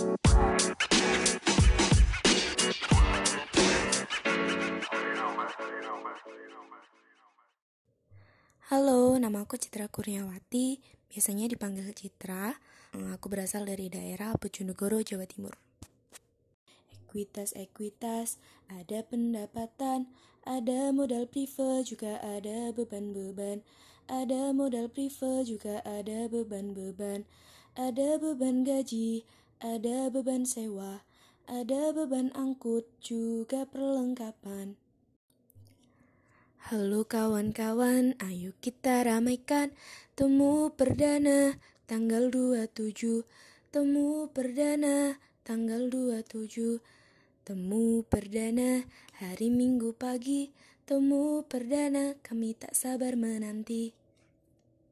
Halo, nama aku Citra Kurniawati, biasanya dipanggil Citra. Eh, aku berasal dari daerah Bojonegoro, Jawa Timur. Ekuitas, ekuitas, ada pendapatan, ada modal prive, juga ada beban-beban. Ada modal prive, juga ada beban-beban. Ada beban gaji, ada beban sewa, ada beban angkut, juga perlengkapan. Halo kawan-kawan, ayo kita ramaikan. Temu perdana tanggal 27 Temu perdana tanggal 27 Temu perdana hari Minggu pagi. Temu perdana kami tak sabar menanti